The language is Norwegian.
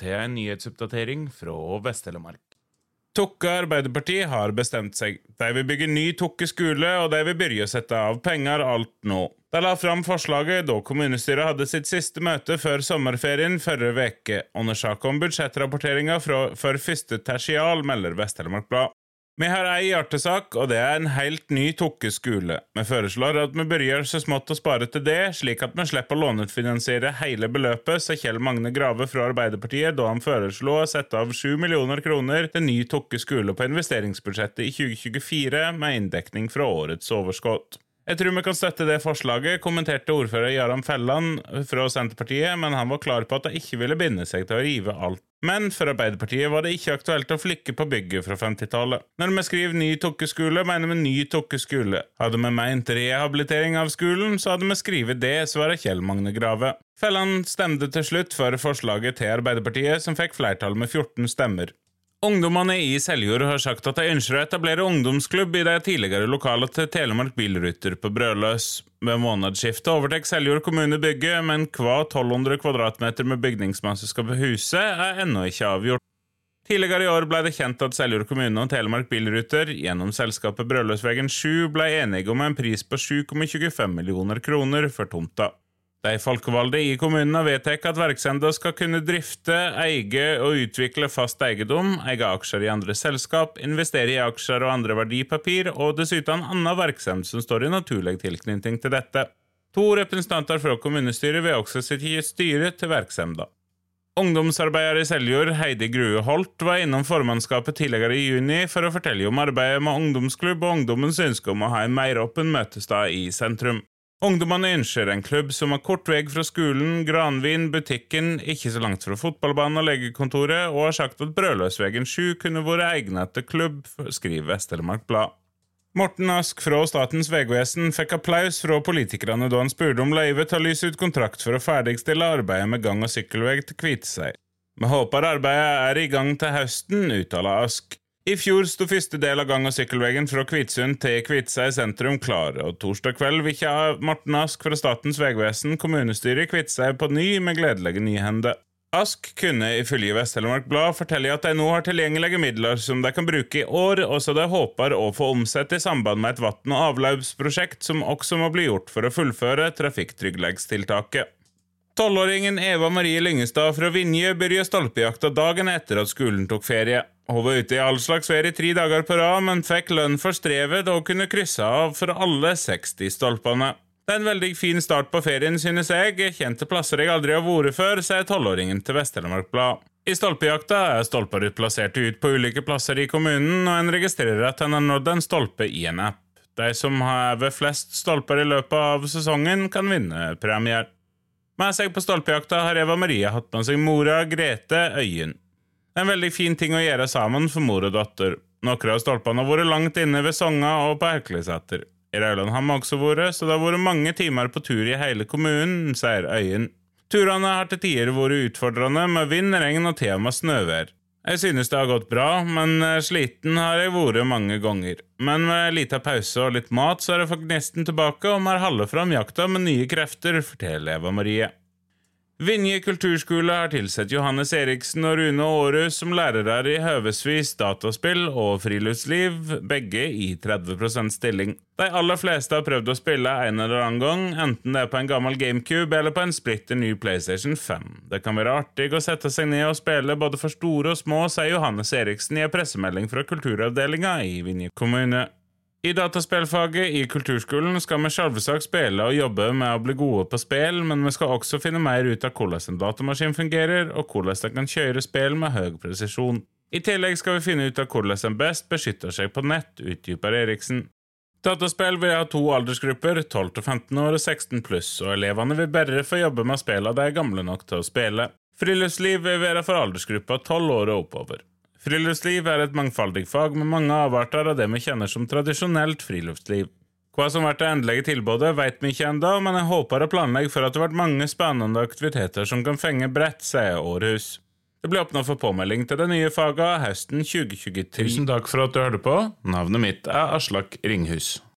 Til en nyhetsoppdatering fra Vest-Telemark. Tokke Arbeiderparti har bestemt seg. De vil bygge ny Tokke skole, og de vil begynne å sette av penger alt nå. De la fram forslaget da kommunestyret hadde sitt siste møte før sommerferien forrige uke. Under sak om budsjettrapporteringa for første tertial, melder Vest-Telemark Blad. Vi har ei hjertesak, og det er en helt ny Tokke-skole. Vi foreslår at vi begynner så smått å spare til det, slik at vi slipper å lånefinansiere hele beløpet, sa Kjell Magne Grave fra Arbeiderpartiet da han foreslo å sette av 7 millioner kroner til ny Tokke skole på investeringsbudsjettet i 2024, med inndekning fra årets overskudd. Jeg tror vi kan støtte det forslaget, kommenterte ordfører Jarand Felland fra Senterpartiet, men han var klar på at de ikke ville binde seg til å rive alt. Men for Arbeiderpartiet var det ikke aktuelt å flikke på bygget fra 50-tallet. Når vi skriver ny tokkeskole, mener vi ny tokkeskole. Hadde vi meint rehabilitering av skolen, så hadde vi skrevet det, svarer Kjell Magne Grave. Felland stemte til slutt for forslaget til Arbeiderpartiet, som fikk flertall med 14 stemmer. Ungdommene i Seljord har sagt at de ønsker å etablere ungdomsklubb i de tidligere lokalene til Telemark Bilrytter på Brøløs. Ved månedsskiftet overtar Seljord kommune bygget, men hva 1200 kvadratmeter med bygningsmasse skal på huset, er ennå ikke avgjort. Tidligere i år ble det kjent at Seljord kommune og Telemark Bilruter gjennom selskapet Brøløsvegen 7 ble enige om en pris på 7,25 millioner kroner for tomta. De folkevalgte i kommunen har vedtatt at virksomheter skal kunne drifte, eie og utvikle fast eiendom, eie aksjer i andre selskap, investere i aksjer og andre verdipapir, og dessuten annen virksomhet som står i naturlig tilknytning til dette. To representanter fra kommunestyret vil også sitte i styret til virksomheten. Ungdomsarbeider i Seljord, Heidi Grue Holt, var innom formannskapet tidligere i juni for å fortelle om arbeidet med ungdomsklubb og ungdommens ønske om å ha en mer åpen møtestad i sentrum. Ungdommene ønsker en klubb som har kort vei fra skolen, granvin, butikken, ikke så langt fra fotballbanen og legekontoret, og har sagt at Brødløsvegen 7 kunne vært egnet til klubb, skriver Vest-Telemark Blad. Morten Ask fra Statens vegvesen fikk applaus fra politikerne da han spurte om løyve til å lyse ut kontrakt for å ferdigstille arbeidet med gang- og sykkelvei til Kviteseid. Vi håper arbeidet er i gang til høsten, uttaler Ask. I fjor sto første del av gang- og sykkelveien fra Kvitsund til Kviteseid sentrum klar, og torsdag kveld ha Morten Ask fra Statens vegvesen kommunestyret i Kviteseid på ny med gledelige nyhender. Ask kunne ifølge Vest-Telemark Blad fortelle at de nå har tilgjengelige midler som de kan bruke i år, og så de håper å få omsett i samband med et vann- og avløpsprosjekt som også må bli gjort for å fullføre trafikktryggleikstiltaket. Tolvåringen Eva Marie Lyngestad fra Vinje begynte stolpejakta dagen etter at skolen tok ferie. Hun var ute i all slags vær i tre dager på rad, men fikk lønn for strevet hun kunne krysse av for alle 60 stolpene. Det er en veldig fin start på ferien, synes jeg. Kjente plasser jeg aldri har vært før, sier tolvåringen til Vest-Telemark Blad. I stolpejakta er stolper utplassert ut på ulike plasser i kommunen, og en registrerer at en har nådd en stolpe i en app. De som har ved flest stolper i løpet av sesongen, kan vinne premier. Med seg på stolpejakta har Eva Marie hatt med seg mora Grete Øyen. Det er en veldig fin ting å gjøre sammen for mor og datter. Noen av stolpene har vært langt inne ved Songa og på Haukeliseter. I Rauland har vi også vært, så det har vært mange timer på tur i hele kommunen, sier Øyen. Turene har til tider vært utfordrende, med vind, regn og med snøvær. Jeg synes det har gått bra, men eh, sliten har jeg vært mange ganger. Men med lita pause og litt mat, så er jeg faktisk nesten tilbake, og vi har holdt fram jakta med nye krefter, forteller Eva Marie. Vinje kulturskole har tilsett Johannes Eriksen og Rune Aarhus som lærere i høvesvis dataspill og friluftsliv, begge i 30 stilling. De aller fleste har prøvd å spille en eller annen gang, enten det er på en gammel GameCube eller på en splitter ny PlayStation 5. Det kan være artig å sette seg ned og spille både for store og små, sier Johannes Eriksen i en pressemelding fra kulturavdelinga i Vinje kommune. I dataspillfaget i kulturskolen skal vi selvsagt spille og jobbe med å bli gode på spill, men vi skal også finne mer ut av hvordan en datamaskin fungerer, og hvordan den kan kjøre spill med høy presisjon. I tillegg skal vi finne ut av hvordan en best beskytter seg på nett, utdyper Eriksen. Dataspill vil ha to aldersgrupper, 12 til 15 år og 16 pluss, og elevene vil bare få jobbe med spillene de er gamle nok til å spille. Friluftsliv vil være for aldersgruppa 12 år og oppover. Friluftsliv er et mangfoldig fag med mange avarter av det vi kjenner som tradisjonelt friluftsliv. Hva som blir det endelige tilbudet, vet vi ikke ennå, men jeg håper og planlegger for at det blir mange spennende aktiviteter som kan fenge bredt, sier Århus. Det blir åpna for påmelding til det nye faget høsten 2023. Tusen takk for at du hørte på. Navnet mitt er Aslak Ringhus.